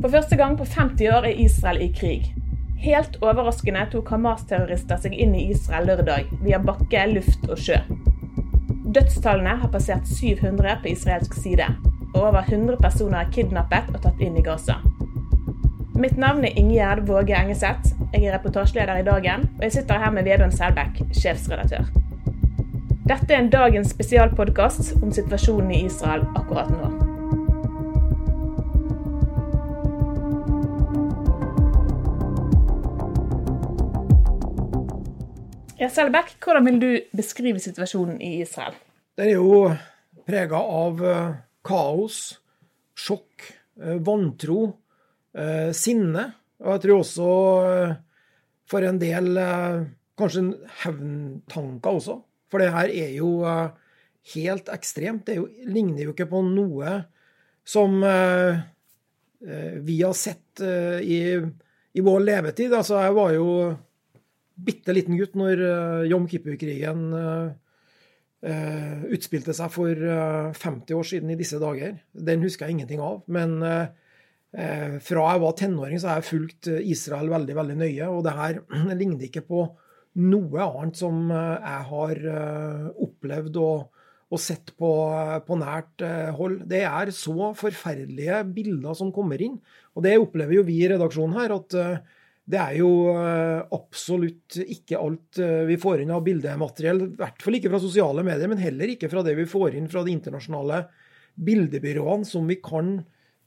For første gang på 50 år er Israel i krig. Helt overraskende tok Hamas-terrorister seg inn i Israel lørdag via bakke, luft og sjø. Dødstallene har passert 700 på israelsk side, og over 100 personer er kidnappet og tatt inn i Gaza. Mitt navn er Ingjerd Våge Engeseth. Jeg er reportasjeleder i Dagen, og jeg sitter her med Vebjørn Selbekk, sjefsredaktør. Dette er en dagens spesialpodkast om situasjonen i Israel akkurat nå. Ja, Selbekk, hvordan vil du beskrive situasjonen i Israel? Den er jo prega av eh, kaos, sjokk, eh, vantro, eh, sinne. Og jeg tror også for en del kanskje hevntanker også. For det her er jo helt ekstremt. Det jo, ligner jo ikke på noe som vi har sett i, i vår levetid. Altså, jeg var jo bitte liten gutt når Jom Kippur-krigen uh, uh, utspilte seg for 50 år siden i disse dager. Den husker jeg ingenting av. Men fra jeg var tenåring, så har jeg fulgt Israel veldig veldig nøye. Og det her ligner ikke på noe annet som jeg har opplevd og, og sett på, på, nært hold. Det er så forferdelige bilder som kommer inn. Og det opplever jo vi i redaksjonen her. at det er jo eh, absolutt ikke alt eh, vi får inn av bildemateriell. I hvert fall ikke fra sosiale medier, men heller ikke fra det vi får inn fra de internasjonale bildebyråene som vi kan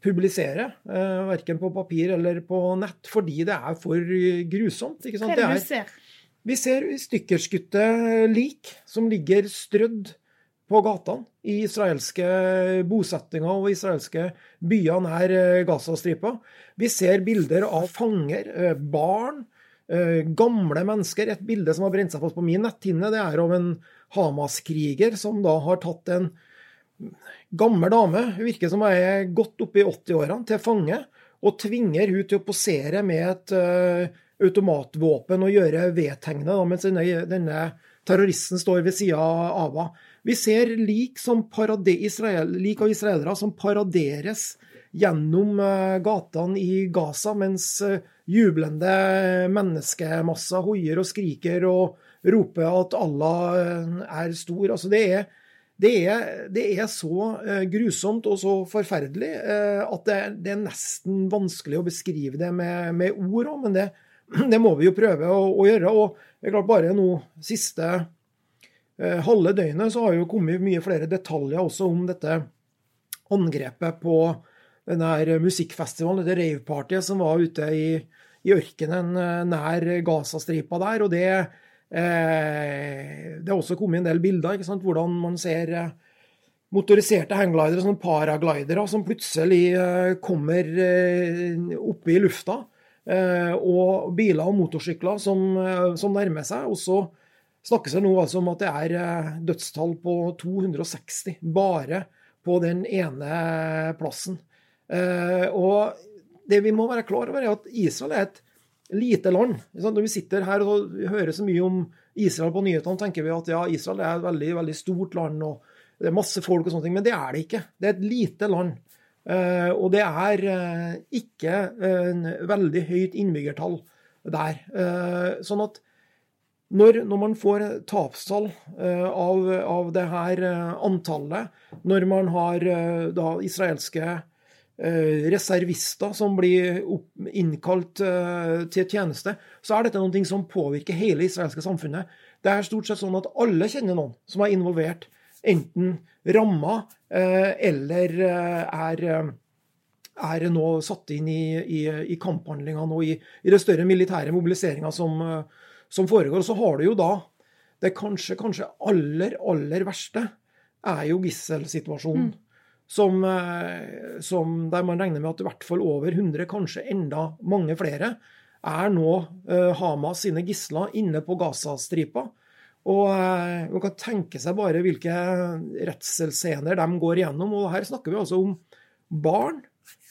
publisere. Eh, verken på papir eller på nett, fordi det er for grusomt. Ikke sant? Hva er det du ser? Vi ser stykkerskutte lik som ligger strødd på gatene i israelske bosettinger og israelske byer nær Gazastripa. Vi ser bilder av fanger, eh, barn, eh, gamle mennesker. Et bilde som har brent seg fast på min netthinne, det er av en Hamas-kriger som da har tatt en gammel dame, hun virker som hun er godt oppe i 80-årene, til fange. Og tvinger hun til å posere med et uh, automatvåpen og gjøre V-tegnet mens denne, denne, terroristen står ved sida av henne. Vi ser lik, Israel, lik av israelere som paraderes gjennom eh, gatene i Gaza, mens eh, jublende menneskemasser hoier og skriker og roper at Allah eh, er stor. Altså det er, det er, det er så grusomt og så forferdelig at det, det, er nesten vanskelig å beskrive det med, med ord òg, men det, må vi jo prøve å, å gjøre. Og det er klart bare nå siste halve døgnet så har jo kommet mye flere detaljer også om dette angrepet på den her musikkfestivalen, dette ravepartyet som var ute i, i ørkenen eh, nær Gazastripa der. og det, eh, det har også kommet en del bilder, ikke sant? hvordan man ser eh, motoriserte hangglidere, sånn paraglidere, som plutselig eh, kommer eh, oppe i lufta. Eh, og biler og motorsykler som, som nærmer seg. Og så snakkes det nå altså om at det er eh, dødstall på 260 bare på den ene plassen. Eh, og det vi må være klar over, er at Israel er et lite land. Når vi sitter her og hører så mye om Israel på nyhetene, tenker vi at ja, Israel er et veldig, veldig stort land og det er masse folk og sånne ting. Men det er det ikke. Det er et lite land. Uh, og det er ikke en veldig høyt innbyggertall der. sånn at når, når, man får tapstall av, av det her antallet, når man har da israelske reservister som blir innkalt til tjeneste, så er dette noe som påvirker hele israelske samfunnet. Det er stort sett sånn at alle kjenner noen som er involvert enten ramma eh, eller eh, er, eh, er nå satt inn i, i, i kamphandlingene og i, i, det større militære mobiliseringa som, som, foregår. Og så har du jo da det kanskje, kanskje aller, aller verste er jo gisselsituasjonen. Mm. Som, som, der man regner med at i hvert fall over 100, kanskje enda mange flere, er nå Hamas sine gisler inne på Gazastripa. Og eh, Man kan tenke seg bare hvilke redselsscener de går igjennom. Og her snakker vi altså om barn,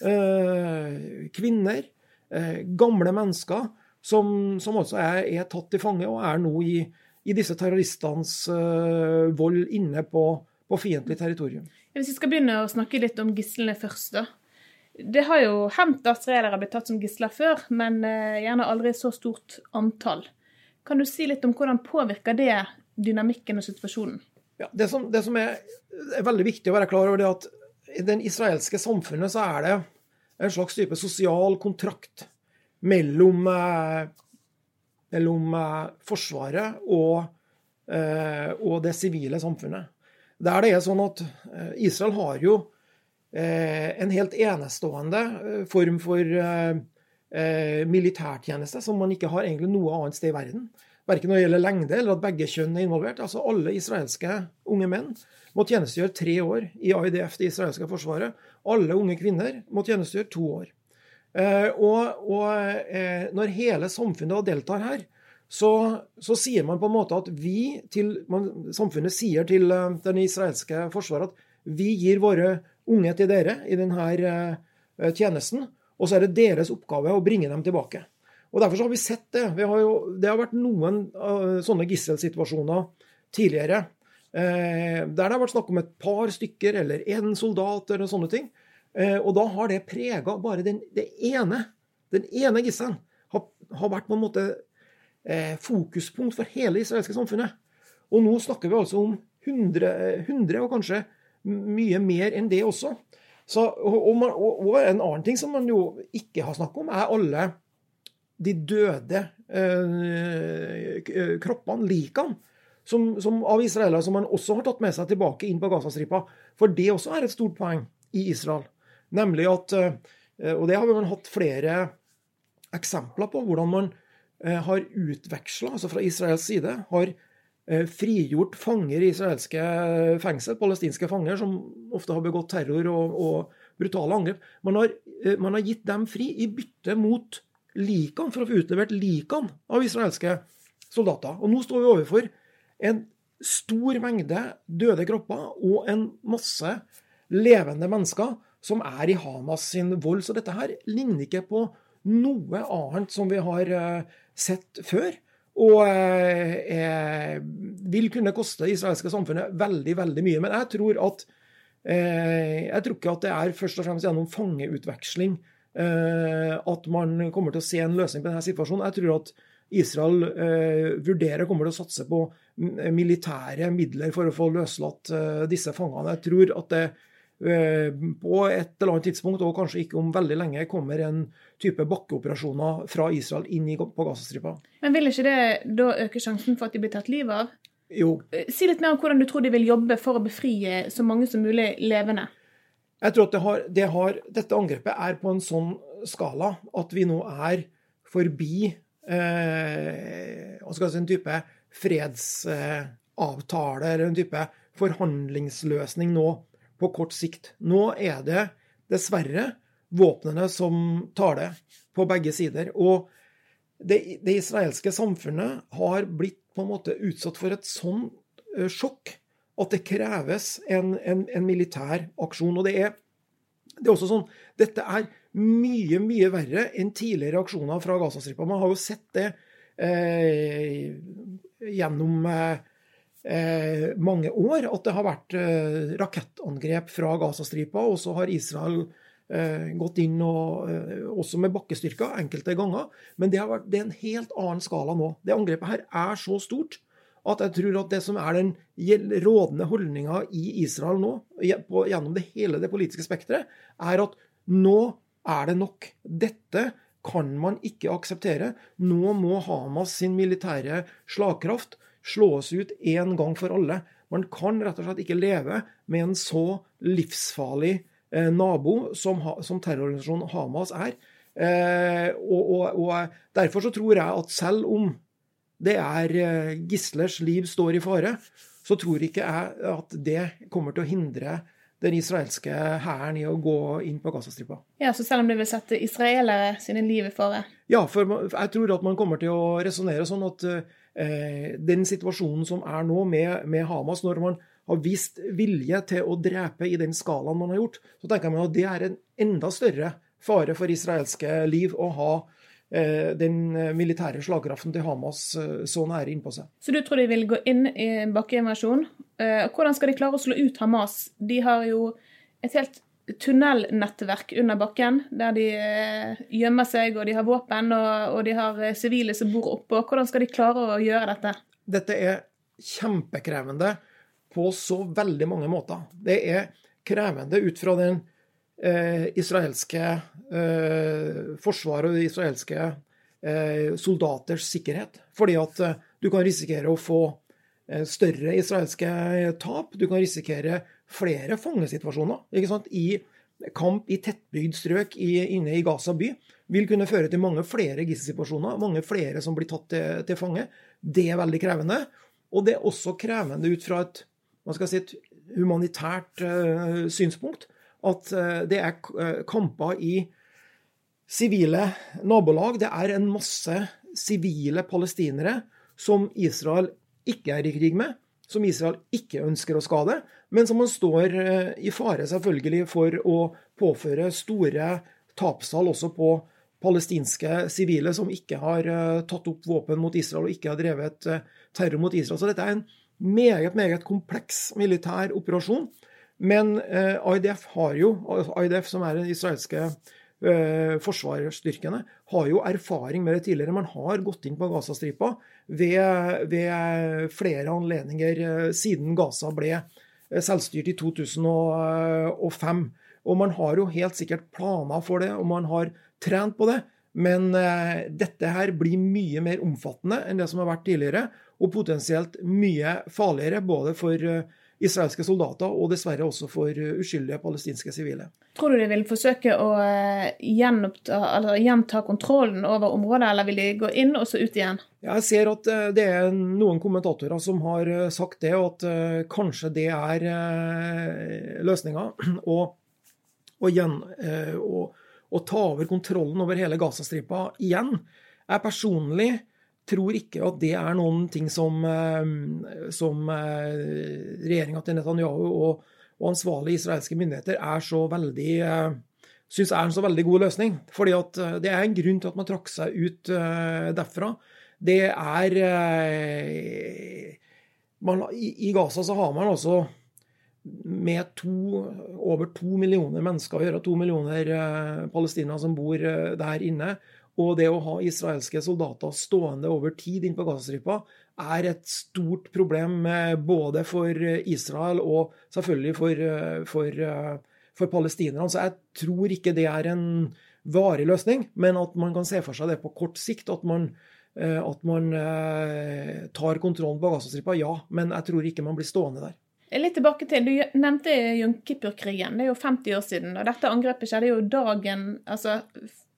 eh, kvinner, eh, gamle mennesker som, som altså er, er, tatt til fange og er nå i, i disse terroristenes vold inne på, på fiendtlig territorium. Hvis vi skal begynne å snakke litt om gislene først, da. Det har jo hendt at israelere har blitt tatt som gisler før, men gjerne aldri så stort antall. Kan du si litt om hvordan påvirker det dynamikken og situasjonen? Ja, det, som, det som er, er, veldig viktig å være klar over, det er at i den israelske samfunnet så er det en slags type sosial kontrakt mellom, eh, mellom eh, Forsvaret og, eh, og, det sivile samfunnet. Der det er sånn at Israel har jo en helt enestående form for militærtjeneste som man ikke har egentlig noe annet sted i verden. Verken når det gjelder lengde eller at begge kjønn er involvert. Altså Alle israelske unge menn må tjenestegjøre tre år i IDF, det israelske forsvaret. Alle unge kvinner må tjenestegjøre to år. Eh, og, og eh, når hele samfunnet deltar her, så, så, sier man på en måte at vi til, man, Samfunnet sier til uh, den israelske forsvaret at vi gir våre unge til dere i denne tjenesten. Og så er det deres oppgave å bringe dem tilbake. Og Derfor har vi sett det. Vi har jo, det har vært noen sånne gisselsituasjoner tidligere. Eh, der det har vært snakk om et par stykker eller én soldat eller sånne ting. Eh, og da har det prega bare den, det ene. Den ene gisselen har, har, vært på en måte eh, fokuspunkt for hele det israelske samfunnet. Og nå snakker vi altså om 100, 100 og kanskje mye mer enn det også. Så, og, man, og, og, en annen ting som man jo ikke har snakket om, er alle de døde eh, kroppene, likene, som, som, av israelere som man også har tatt med seg tilbake inn på Gazastripa. For det også er et stort poeng i Israel. Nemlig at eh, Og det har vi hatt flere eksempler på, hvordan man eh, har utveksla, altså fra Israels side, har eh, frigjort fanger i israelske fengsel, palestinske fanger, som ofte har begått terror og, og brutale angrep. Man har, man har, gitt dem fri i bytte mot likene, for å få utlevert likene av israelske soldater. Og nå står vi overfor en stor mengde døde kropper og en masse levende mennesker som er i Hamas sin vold. Så dette her ligner ikke på noe annet som vi har uh, sett før. Og uh, vil kunne koste det israelske samfunnet veldig, veldig mye. Men jeg tror at jeg tror ikke at det er først og fremst gjennom fangeutveksling Eh, at man kommer til å se en løsning på denne situasjonen. Jeg tror at Israel eh, vurderer kommer til å satse på militære midler for å få løslatt eh, disse fangene. Jeg tror at det på et eller annet tidspunkt, og kanskje ikke om veldig lenge, kommer en type bakkeoperasjoner fra Israel inn på Gazastripa. Men vil ikke det da øke sjansen for at de blir tatt livet av? Jo. Si litt mer om hvordan du tror de vil jobbe for å befri så mange som mulig levende. Jeg tror at det har, det har, dette angrepet er på en sånn skala at vi nå er forbi eh, si, en type fredsavtale eller en type forhandlingsløsning nå på kort sikt. Nå er det dessverre våpnene som tar det på begge sider. Og det, det israelske samfunnet har blitt på en måte utsatt for et sånn sjokk at det kreves en, en, en militær aksjon. Og det er, det er, også sånn Dette er mye, mye verre enn tidligere aksjoner fra Gazastripa. Man har jo sett det eh, gjennom eh, eh mange år, at det har vært eh, rakettangrep fra Gazastripa. Og så har Israel eh, gått inn og, eh, også med bakkestyrker enkelte ganger. Men det, vært, det er en helt annen skala nå. Det angrepet her er så stort at jeg tror at det som er den rådende holdninga i Israel nå, gjennom det hele det politiske spekteret, er at nå er det nok. Dette kan man ikke akseptere. Nå må Hamas sin militære slagkraft slås ut en gang for alle. Man kan rett og slett ikke leve med en så livsfarlig eh, nabo som, som terrororganisasjonen Hamas er. Eh, og, og, og, Derfor så tror jeg at selv om det er eh, gislers liv står i fare, så tror ikke jeg at det kommer til å hindre den israelske hæren i å gå inn på Gazastripa. Ja, Så selv om det vil sette israelere sine liv i fare? Ja, for jeg tror at man kommer til å resonnere sånn at eh, den situasjonen som er nå med, med, Hamas, når man har vist vilje til å drepe i den skalaen man har gjort, så tenker jeg at det er en enda større fare for israelske liv å ha Eh, den eh, militære slagkraften til Hamas eh, så nære innpå seg. Så du tror de vil gå inn i en bakkeinvasjon? Hvordan skal de klare å slå ut Hamas? De har jo et helt tunnelnettverk under bakken, der de gjemmer seg, og de har våpen, og, og de har sivile som bor oppå. Hvordan skal de klare å gjøre dette? Dette er kjempekrevende på så veldig mange måter. Det er krevende ut fra den eh, israelske eh, forsvaret og de israelske eh, soldaters sikkerhet. Fordi at eh, du kan risikere å få eh, større israelske tap. Du kan risikere flere fangesituasjoner. ikke sant? I kamp i tettbygd strøk i, inne i Gaza by vil kunne føre til mange flere gisselsituasjoner, mange flere som blir tatt til, til, fange. Det er veldig krevende. Og det er også krevende ut fra et, si, et humanitært uh, synspunkt at uh, det er uh, kamper i sivile nabolag. Det er en masse sivile palestinere som Israel ikke er i krig med, som Israel ikke ønsker å skade, men som man står eh, i fare selvfølgelig for å påføre store tapstall også på palestinske sivile som ikke har tatt opp våpen mot Israel og ikke har drevet terror mot Israel. Så dette er en meget, meget kompleks militær operasjon men eh, IDF har jo, IDF som er den israelske eh, forsvarsstyrkene, har jo erfaring med det tidligere. Man har gått inn på Gazastripa ved, ved flere anledninger eh, siden Gaza ble selvstyrt i 2005. Og man har jo helt sikkert planer for det, og man har trent på det. Men eh, dette her blir mye mer omfattende enn det som har vært tidligere, og potensielt mye farligere både for eh, israelske soldater, og dessverre også for eh, uskyldige palestinske sivile. Tror du de vil forsøke å eh, gjenta kontrollen over området, eller vil de gå inn og så ut igjen? Jeg ser at eh, det er noen kommentatorer som har sagt det, og at kanskje det er løsninga. Og, og, og ta over kontrollen over hele Gazastripa igjen. Jeg personlig tror ikke at det er noen ting som, eh, som eh, regjeringa til Netanyahu og, og ansvarlige israelske myndigheter er så veldig eh, syns er en så veldig god løsning. Fordi at det er en grunn til at man trakk seg ut derfra. Det er man, i, Gaza så har man altså med to, over to millioner mennesker å gjøre, to millioner palestinere som bor der inne. Og det å ha israelske soldater stående over tid inn på Gazastripa er et stort problem både for Israel og selvfølgelig for, for, for palestinerne. Så jeg tror ikke det er en varig løsning, men at man kan se for seg det på kort sikt. At man, at man tar kontrollen på Gazastripa, ja. Men jeg tror ikke man blir stående der. Litt tilbake til, Du nevnte Jom Kippur-krigen. Det er jo 50 år siden. og Dette angrepet skjedde jo dagen altså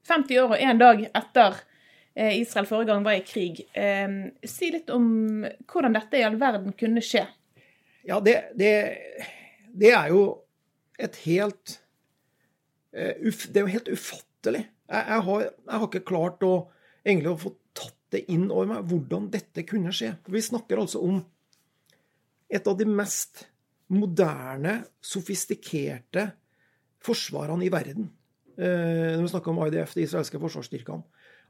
50 år og én dag etter eh, Israel forrige gang var i krig. Si litt om hvordan dette i all verden kunne skje. Ja, det, det, det er jo et helt eh, Det er jo helt ufattelig. Jeg, jeg, har, jeg har, ikke klart å egentlig å få tatt det inn over meg, hvordan dette kunne skje. Vi snakker altså om et av de mest moderne, sofistikerte forsvarene i verden. Eh, når vi snakker om IDF, de israelske forsvarsstyrkene.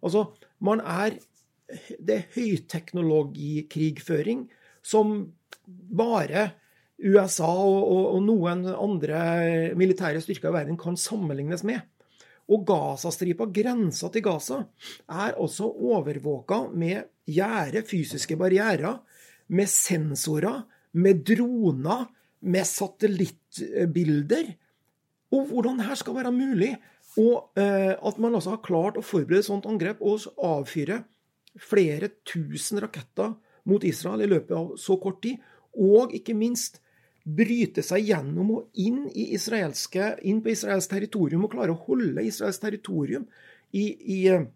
Altså, man er Det er høyteknologikrigføring som bare USA og, og, og, noen andre militære styrker i verden kan sammenlignes med. Og Gazastripa, grensa til Gaza, er også overvåka med gjerde, fysiske barrierer, med sensorer, med droner, med satellittbilder. Og hvordan dette skal være mulig, og eh, at man altså har klart å forberede et sånt angrep og avfyre flere tusen raketter mot Israel i løpet av så kort tid, og ikke minst bryte seg gjennom og inn, inn på israelsk territorium og klare å holde israelsk territorium i, i, eh,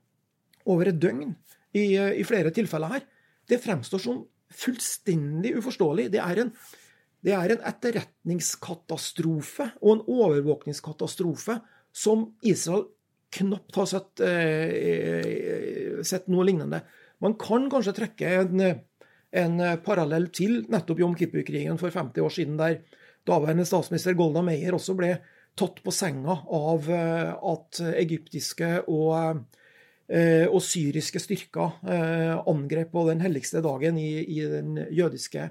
over et døgn i, eh, i, flere tilfeller her, det fremstår som fullstendig uforståelig. Det er en, det er en etterretningskatastrofe og en overvåkningskatastrofe som Israel knapt har sett, eh, sett noe lignende. Man kan kanskje trekke en en eh, parallell til nettopp Jom Kippur-krigen for 50 år siden, der daværende statsminister Golda Meir også ble tatt på senga av eh, at egyptiske og, eh, og syriske styrker angrep på den helligste dagen i, i, den jødiske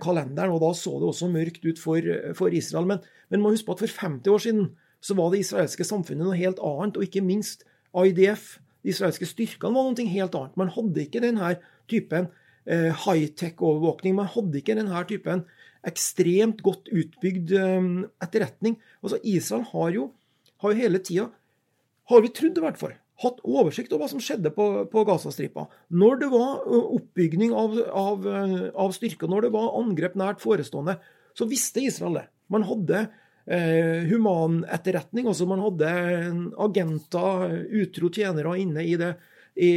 kalenderen. og Da så det også mørkt ut for, for Israel. Men, men man huske på at for 50 år siden så var det israelske samfunnet noe helt annet. Og ikke minst IDF, de israelske styrkene, var noe helt annet. Man hadde ikke denne typen Eh, high-tech-overvåkning. Man hadde ikke denne typen ekstremt godt utbygd eh, etterretning. Altså Israel har jo, har jo hele tida, har vi trodd i hvert fall, hatt oversikt over hva som skjedde på, på Gazastripa. Når det var oppbygning av, av, av styrker, når det var angrep nært forestående, så visste Israel det. Man hadde eh, humanetterretning. Altså man hadde agenter, utro tjenere inne i det i,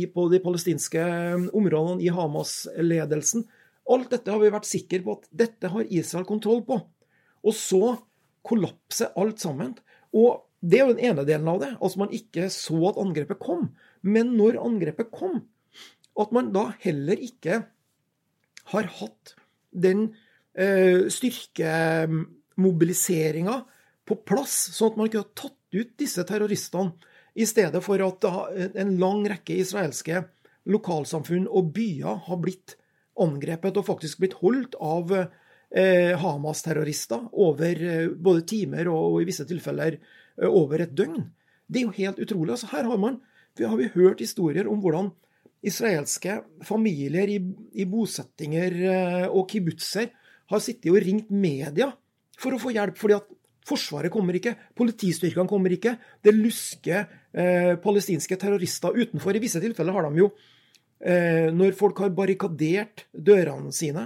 i, på de palestinske områdene, i Hamas-ledelsen. Alt dette har vi vært sikre på at dette har Israel kontroll på. Og så kollapser alt sammen. Og det er jo den ene delen av det. Altså man ikke så at angrepet kom. Men når angrepet kom, at man da heller ikke har hatt den eh, styrkemobiliseringa på plass, sånn at man kunne ha tatt ut disse terroristene i stedet for at en lang rekke israelske lokalsamfunn og byer har blitt angrepet og faktisk blitt holdt av eh, Hamas-terrorister over eh, både timer og, i visse tilfeller over et døgn. Det er jo helt utrolig. Altså, her har, man, har vi hørt historier om hvordan israelske familier i, i bosettinger og kibbutzer har sittet og ringt media for å få hjelp, fordi at Forsvaret kommer ikke, politistyrkene kommer ikke. Det lusker eh, palestinske terrorister utenfor. I visse tilfeller har de jo, eh, når folk har barrikadert dørene sine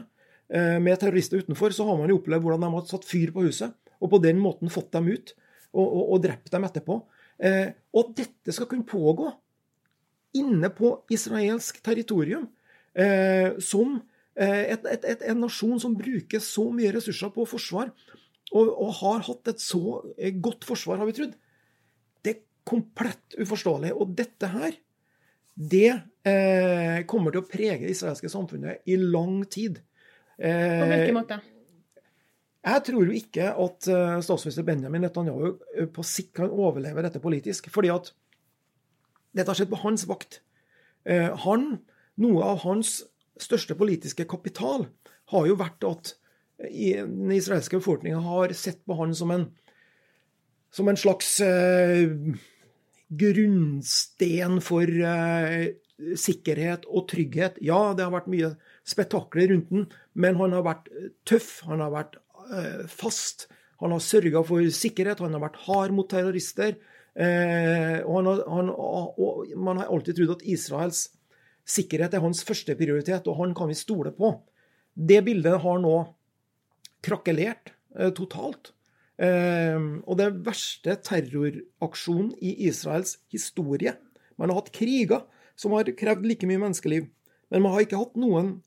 eh, med terrorister utenfor, så har man jo opplevd hvordan de har satt fyr på huset, og på den måten fått dem ut og, og, og drept dem etterpå. Eh, og dette skal kunne pågå inne på israelsk territorium, eh, som eh, et, et, et, en nasjon som bruker så mye ressurser på forsvar, og, og, har hatt et så eh, godt forsvar, har vi trodd. Det er komplett uforståelig. Og dette her, det eh, kommer til å prege det israelske samfunnet i lang tid. Eh, På hvilken måte? Jeg tror jo ikke at uh, statsminister Benjamin Netanyahu uh, på sikt kan overleve dette politisk. fordi at dette har skjedd på hans vakt. Uh, han, Noe av hans største politiske kapital har jo vært at den israelske befolkninga har sett på han som en, som en slags eh, grunnsten for eh, sikkerhet og trygghet. Ja, det har vært mye spetakler rundt den, men han har vært tøff, han har vært eh, fast. Han har sørga for sikkerhet, han har vært hard mot terrorister. Eh, og, har, han, og, Man har alltid trodd at Israels sikkerhet er hans første prioritet, og han kan vi stole på. Det bildet har nå krakelert eh, totalt. Eh, og det verste terroraksjonen i Israels historie. Man har hatt kriger som har krevd like mye menneskeliv, men man har ikke hatt noen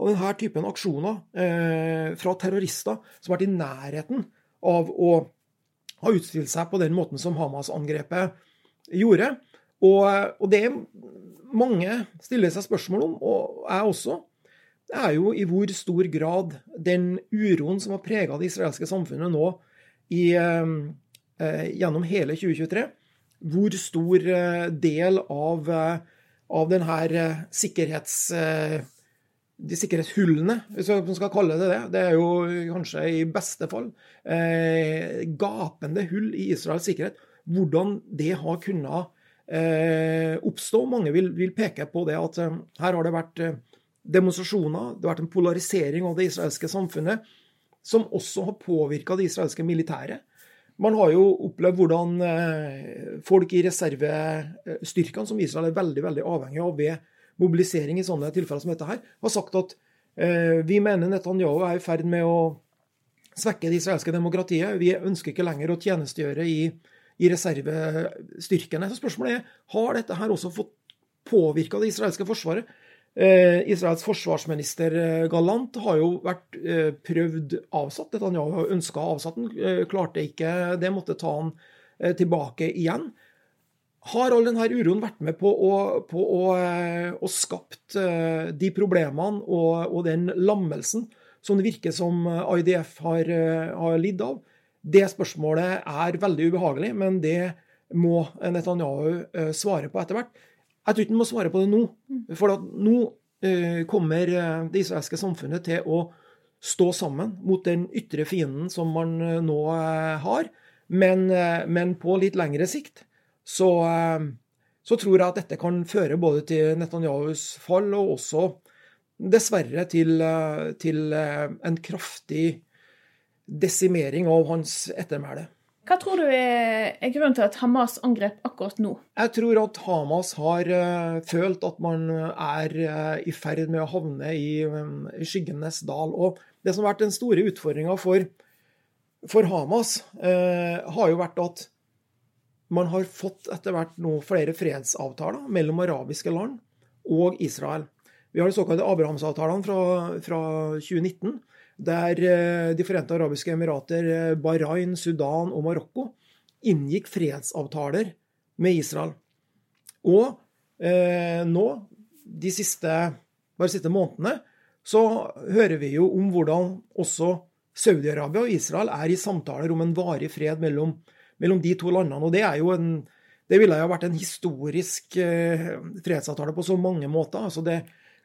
av denne typen aksjoner eh, fra terrorister som har vært i nærheten av å ha utstilt seg på den måten som Hamas-angrepet gjorde. Og, og det mange stiller seg spørsmål om, og jeg også, er jo i hvor stor grad den uroen som har prega det israelske samfunnet nå i, eh, gjennom hele 2023, hvor stor eh, del av, eh, av denne sikkerhets... De sikkerhetshullene, hvis man skal kalle det det. Det er jo kanskje i beste fall eh, gapende hull i Israels sikkerhet. Hvordan det har kunnet eh, oppstå. Mange vil, vil, peke på det at eh, her har det vært eh, demonstrasjoner, det har vært en polarisering av det israelske samfunnet, som også har påvirka det israelske militæret. Man har jo opplevd hvordan eh, folk i reservestyrkene, som Israel er veldig veldig avhengig av ved mobilisering i sånne tilfeller som dette her, har sagt at eh, vi mener Netanyahu er i ferd med å svekke det israelske demokratiet. Vi ønsker ikke lenger å tjenestegjøre i i reservestyrkene. Så spørsmålet er har dette her også fått påvirka det israelske forsvaret. Eh, Israels forsvarsminister eh, Galant har jo vært eh, prøvd avsatt. Netanyahu ønska avsatt den, eh, klarte ikke det, måtte ta han eh, tilbake igjen. Har all denne uroen vært med på å, på å, eh, å skapt de problemene og, og, den lammelsen som det virker som IDF har, har lidd av? Det spørsmålet er veldig ubehagelig, men det må Netanyahu eh, svare på etter hvert. Jeg tror ikke han må svare på det nå. Mm. For nå eh, kommer eh, det israelske samfunnet til å stå sammen mot den ytre fienden som man nå har. Men, men på litt lengre sikt så, så, tror jeg at dette kan føre både til Netanyahus fall og også dessverre til, til en kraftig desimering av hans ettermæle. Hva tror du er, er, grunnen til at Hamas angrep akkurat nå? Jeg tror at Hamas har følt at man er i ferd med å havne i, i, skyggenes dal. Og det som har vært den store utfordringa for, for, Hamas, eh, har jo vært at man har fått etter hvert nå flere fredsavtaler mellom arabiske land og Israel. Vi har de såkalte Abrahamsavtalene fra, fra 2019 der eh, De forente arabiske emirater, eh, Bahrain, Sudan og Marokko inngikk fredsavtaler med Israel. Og eh, nå, de siste, bare siste månedene, så hører vi jo om hvordan også Saudi-Arabia og Israel er i samtaler om en varig fred mellom, mellom de to landene. Og det er jo en det ville jo vært en historisk eh, fredsavtale på så mange måter. altså det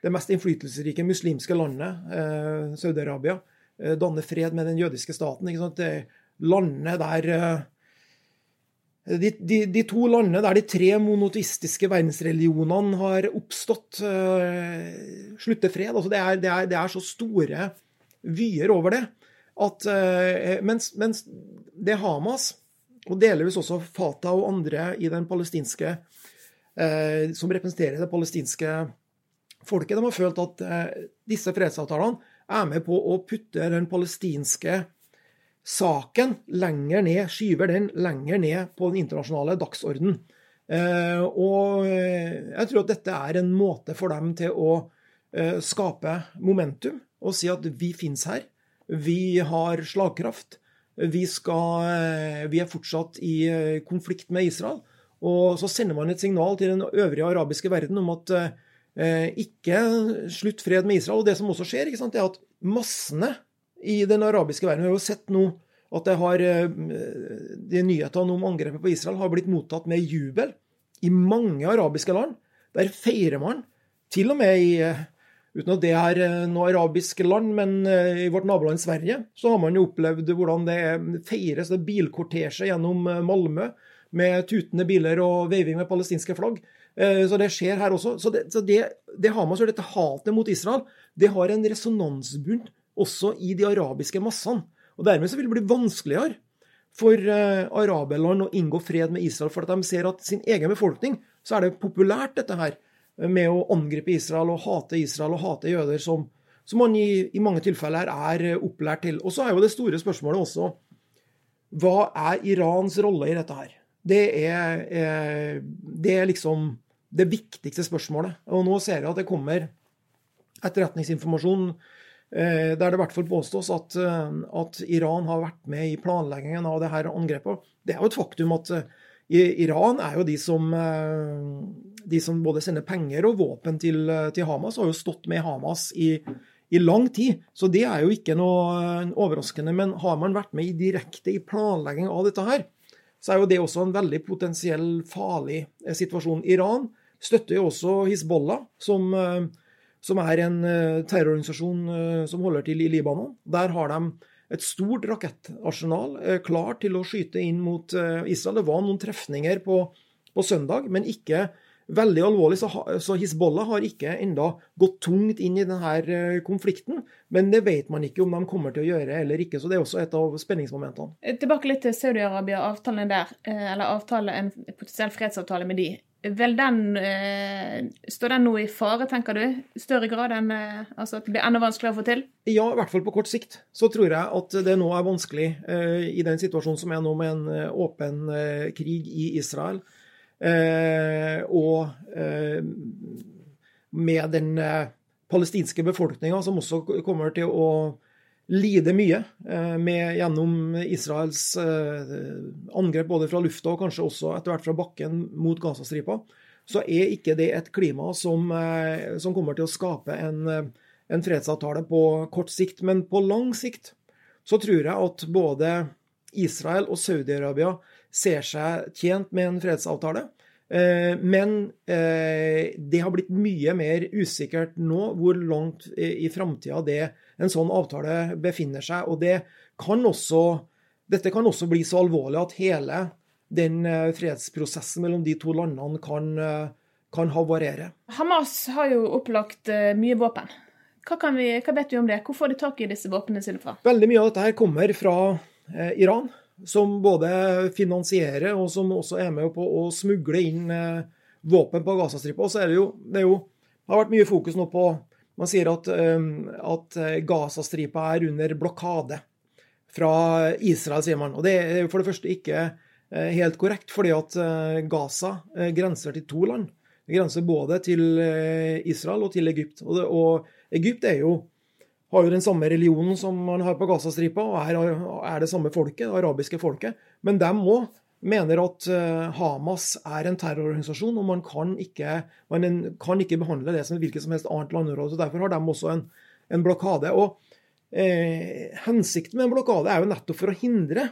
det mest innflytelsesrike muslimske landet, eh, Saudi-Arabia, eh, danner fred med den jødiske staten. ikke Det landet der eh, de, de, de, to landene der de tre monoteistiske verdensreligionene har oppstått, uh, slutter fred. Altså det, er, det, er, det, er, så store vyer over det at uh, mens, mens, det Hamas, og delvis også Fatah og andre i den palestinske eh, som representerer det palestinske folket de har følt at eh, disse fredsavtalene er med på å putte den palestinske saken lenger ned, skyver den lenger ned på den internasjonale dagsorden. Eh, og eh, jeg tror at dette er en måte for dem til å skape momentum og si at vi finnes her. Vi har slagkraft. Vi, skal, vi er fortsatt i konflikt med Israel. Og så sender man et signal til den øvrige arabiske verden om at Eh, ikke slutt fred med Israel. Og det som også skjer, sant, er at massene i den arabiske verden Vi har jo sett nå at det har, eh, de nyhetene om angrepet på Israel har blitt mottatt med jubel i mange arabiske land. Der feirer man, til og med i eh, Uten at det er noe arabisk land, men i vårt naboland Sverige så har man jo opplevd hvordan det feires det bilkortesje gjennom Malmö med tutende biler og veiving med palestinske flagg. Eh, så det skjer her også. Så det, så det, det Hamas gjør, dette hatet mot Israel, det har en resonansbunn også i de arabiske massene. Og Dermed så vil det bli vanskeligere for uh, araberland å inngå fred med Israel, for at de ser at sin egen befolkning så er det populært dette her med å angripe Israel og hate Israel og hate jøder, som, som man i, i, mange tilfeller er opplært til. Og så er jo det store spørsmålet også hva er Irans rolle i dette her? Det er, eh, det er liksom det viktigste spørsmålet. Og nå ser jeg at det kommer etterretningsinformasjon eh, der det i hvert fall påstås at, eh, at, Iran har vært med i planleggingen av det her angrepet. Det er jo et faktum at eh, Iran er jo de som, de som både sender penger og våpen til, til Hamas, har jo stått med Hamas i, i lang tid. Så det er jo ikke noe overraskende. Men har man vært med direkte i planlegging av dette her, så er jo det også en veldig potensiell farlig situasjon. Iran støtter jo også Hizbollah, som, som er en terrororganisasjon som holder til i Libanon. Der har de et stort rakettarsenal eh, klar til å skyte inn mot eh, Israel. Det var noen trefninger på, på søndag, men ikke veldig alvorlig. Så, så Hizbollah har ikke enda gått tungt inn i denne eh, konflikten. Men det vet man ikke om de kommer til å gjøre eller ikke. Så det er også et av spenningsmomentene. Tilbake litt til Saudi-Arabia, avtalen der. Eller avtale, en potensiell fredsavtale med de. Vil den, eh, Står den nå i fare, tenker du? Større grad enn eh, altså at det blir enda vanskeligere å få til? Ja, i hvert fall på kort sikt. Så tror jeg at det nå er vanskelig eh, i den situasjonen som er nå med en eh, åpen eh, krig i Israel. Eh, og med den palestinske befolkninga som også kommer til å lide mye eh, med, gjennom Israels eh, angrep både fra lufta og kanskje også etter hvert fra bakken mot Gazastripa, så er ikke det et klima som, eh, som kommer til å skape en, en, fredsavtale på kort sikt. Men på lang sikt så tror jeg at både Israel og Saudi-Arabia ser seg tjent med en fredsavtale. Men det har blitt mye mer usikkert nå hvor langt i framtida en sånn avtale befinner seg. Og det kan også, dette kan også bli så alvorlig at hele den eh, fredsprosessen mellom de to landene kan, eh, kan havarere. Hamas har jo opplagt eh, mye våpen. Hva, vi, hva, vet du om det? Hvor får de tak i disse våpnene sine fra? Veldig mye av dette her kommer fra eh, Iran, som både finansierer og som også er med på å smugle inn eh, våpen på Gazastripa. Og så er det jo, det er jo, har vært mye fokus nå på man sier at, at Gazastripa er under blokade fra Israel, sier man. Og det er for det første ikke eh, helt korrekt, fordi at eh, Gaza eh, grenser til to land. Det grenser både til Israel og til Egypt. Og, det, og Egypt jo, har jo den samme religionen som man har på Gazastripa, og er, er det samme folket, det arabiske folket. Men dem òg mener at eh, Hamas er en terrororganisasjon, og man kan ikke, man kan ikke behandle det som hvilket som helst annet landområde. Derfor har de også en, en blokade. og eh, Hensikten med en blokade er jo nettopp for å hindre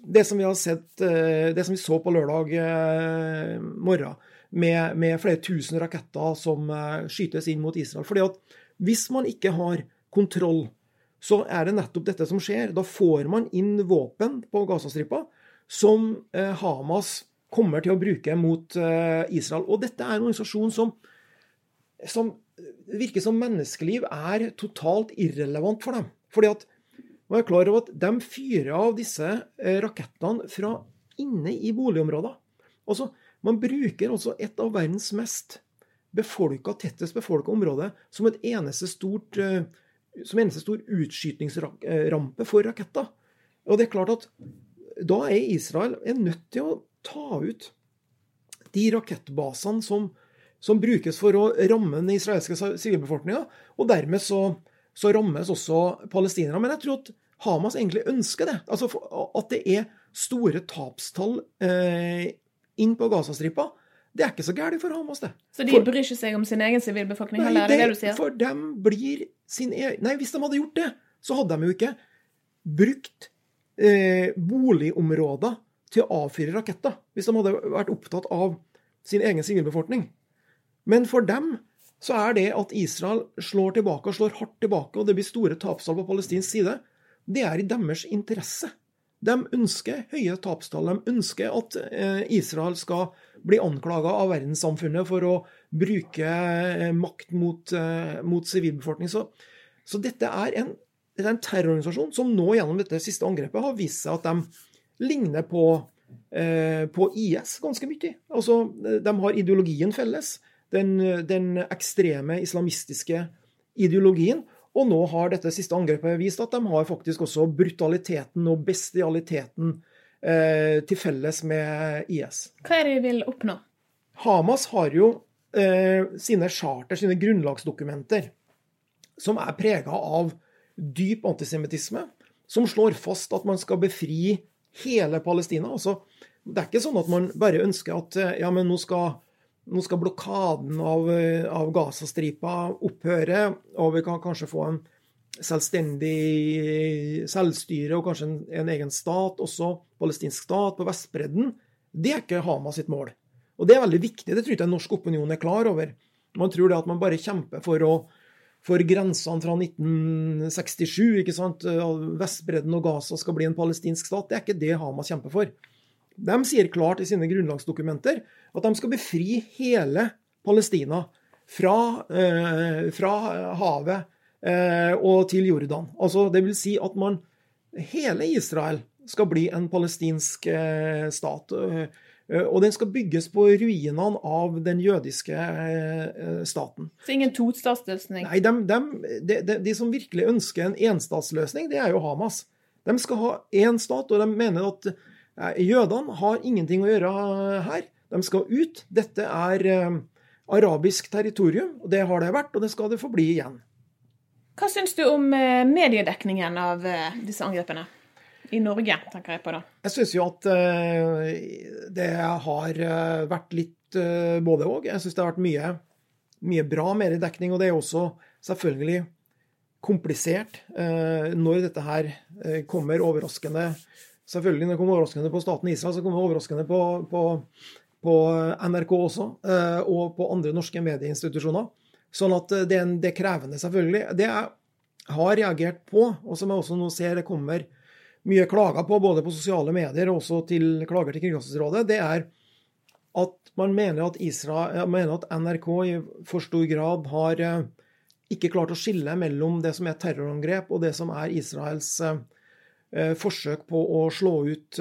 det som vi har sett, eh, det som vi så på lørdag eh, morgen, med, med, flere tusen raketter som eh, skytes inn mot Israel. Fordi at hvis man ikke har kontroll, så er det nettopp dette som skjer. Da får man inn våpen på Gazastripa som eh, Hamas kommer til å bruke mot eh, Israel. Og dette er en organisasjon som, som virker som menneskeliv er totalt irrelevant for dem. Fordi at man er klar over at de fyrer av disse eh, rakettene fra inne i boligområder. Altså, man bruker altså et av verdens mest befolka, tettest befolka område som et eneste stort, som eneste stor utskytingsrampe for raketter. Og det er klart at da er Israel er nødt til å ta ut de rakettbasene som, som brukes for å ramme den israelske sivilbefolkninga. Og dermed så, så, rammes også palestinere. Men jeg tror at Hamas egentlig ønsker det. Altså At det er store tapstall eh, inn på Gazastripa. Det er ikke så gærent for Hamas, det. Så de for, bryr ikke seg om sin egen sivilbefolkning? Nei, det, det, du sier? For dem blir sin egen Nei, hvis de hadde gjort det, så hadde de jo ikke brukt eh, boligområder til å avfyre raketter, hvis de hadde vært opptatt av sin egen sivilbefolkning. Men for dem så er det at Israel slår tilbake og slår hardt tilbake, og det blir store tapstall på palestinsk side, det er i deres interesse. De ønsker høye tapstall. De ønsker at eh, Israel skal bli anklaga av verdenssamfunnet for å bruke eh, makt mot, eh, mot sivilbefolkning. Så, så dette er en dette, er en terrororganisasjon som nå gjennom dette siste angrepet har vist seg at de ligner på, eh, på IS ganske mye. Altså, de har ideologien felles. Den, den, ekstreme islamistiske ideologien. Og nå har dette siste angrepet vist at de har faktisk også brutaliteten og bestialiteten til felles med IS. Hva er det de vil oppnå? Hamas har jo eh, sine charter, sine grunnlagsdokumenter, som er prega av dyp antisemittisme som slår fast at man skal befri hele Palestina. Altså, Det er ikke sånn at man bare ønsker at ja, men nå skal, nå skal blokaden av, av Gazastripa opphøre, og vi kan kanskje få en selvstendig selvstyre og kanskje en, en egen stat, også palestinsk stat, på Vestbredden. Det er ikke Hamas sitt mål. Og det er veldig viktig. Det tror jeg norsk opinion er klar over. Man tror det at man bare kjemper for, å, for grensene fra 1967. ikke sant? Vestbredden og Gaza skal bli en palestinsk stat. Det er ikke det Hamas kjemper for. De sier klart i sine grunnlagsdokumenter at de skal befri hele Palestina fra, eh, fra havet eh, og til Jordan. Altså, det vil si at man Hele Israel skal bli en palestinsk eh, stat. Eh, Eh, og den skal bygges på ruinene av den jødiske eh, staten. Så ingen tostatsløsning? Nei, de, de, de, de, som virkelig ønsker en enstatsløsning, det er jo Hamas. De skal ha én stat, og de mener at eh, jødene har ingenting å gjøre her. De skal ut. Dette er arabisk territorium, og det har det vært, og det skal det forbli igjen. Hva syns du om mediedekningen av disse angrepene? I Norge, tenker jeg på da. Jeg syns jo at uh, det har vært litt både òg. Jeg syns det har vært mye, mye bra mediedekning, og det er også selvfølgelig komplisert når dette her kommer overraskende. Selvfølgelig når det kommer overraskende på staten Israel, så kommer det overraskende på, på, på NRK også, og på andre norske medieinstitusjoner. Sånn at det er, det er krevende, selvfølgelig. Det jeg har reagert på, og som jeg også nå ser det kommer mye klager på, både på sosiale medier og også til klager til Kringkastingsrådet, det er at man mener at, Israel, mener at NRK i for stor grad har eh, ikke klart å skille mellom det som er terrorangrep og det som er Israels eh, eh, forsøk på å slå ut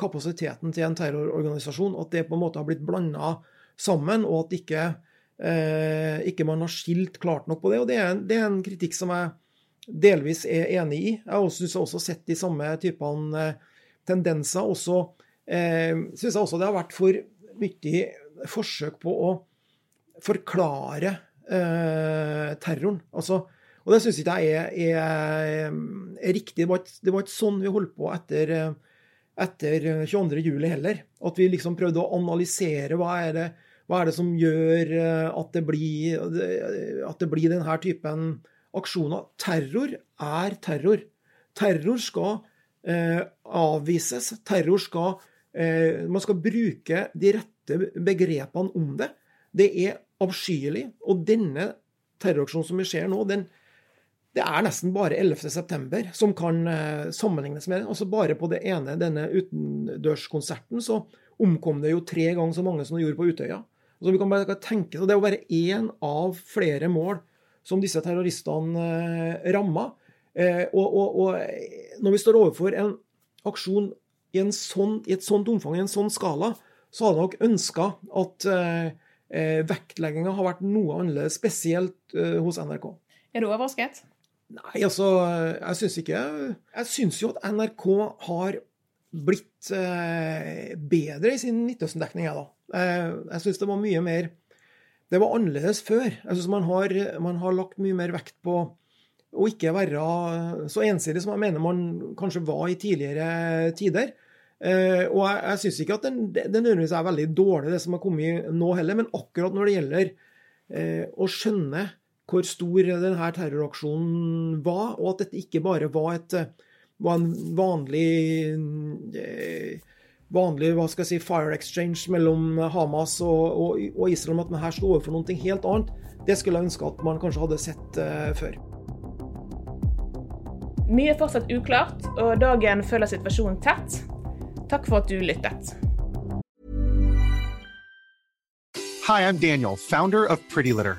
kapasiteten til en terrororganisasjon. At det på en måte har blitt blanda sammen, og at ikke, ikke man har skilt klart nok på det. Og det er, det er en kritikk som jeg delvis er enig i. Jeg syns jeg også sett de samme typene eh, tendenser. Også eh, syns jeg også det har vært for mye forsøk på å forklare eh, terroren. Altså, og det syns ikke jeg er, er, er riktig. Det var, ikke, det var, ikke, sånn vi holdt på etter, etter 22.07. heller. At vi liksom prøvde å analysere hva er det, hva er det som gjør eh, at det blir, at det blir denne typen aksjoner. Terror er terror. Terror skal eh, avvises. Terror skal eh, Man skal bruke de rette begrepene om det. Det er avskyelig. Og denne terroraksjonen som vi ser nå, den, det er nesten bare 11.9. som kan eh, sammenlignes med det. Altså Bare på det ene, denne utendørskonserten så omkom det jo tre ganger så mange som det gjorde på Utøya. Altså vi kan bare tenke, så Det er jo bare én av flere mål som disse terroristene eh, ramma. Eh, og, og, og, når vi står overfor en aksjon i, en sånn, i et sånt omfang, i en sånn skala, så hadde jeg nok ønska at eh, eh vektlegginga har vært noe annerledes, spesielt eh, hos NRK. Er du overrasket? Nei, altså, jeg syns ikke Jeg syns jo at NRK har blitt eh, bedre i sin Midtøsten-dekning, jeg, da. Eh, jeg syns det var mye mer det var annerledes før. Jeg synes man man har lagt mye mer vekt på å ikke være så ensidig som jeg mener man kanskje var i tidligere tider. Eh, og jeg, jeg syns ikke at den, det nødvendigvis er veldig dårlig, det som har kommet nå heller, men akkurat når det gjelder eh, å skjønne hvor stor denne terroraksjonen var, og at dette ikke bare var, et, var en vanlig eh, vanlig hva skal jeg si, fire exchange mellom Hamas og, og, og Israel, at man her står overfor noe helt annet, det skulle jeg ønske at man kanskje hadde sett uh, før. Mye er fortsatt uklart, og dagen følger situasjonen tett. Takk for at du lyttet. Hi, I'm Daniel, founder of Pretty Litter.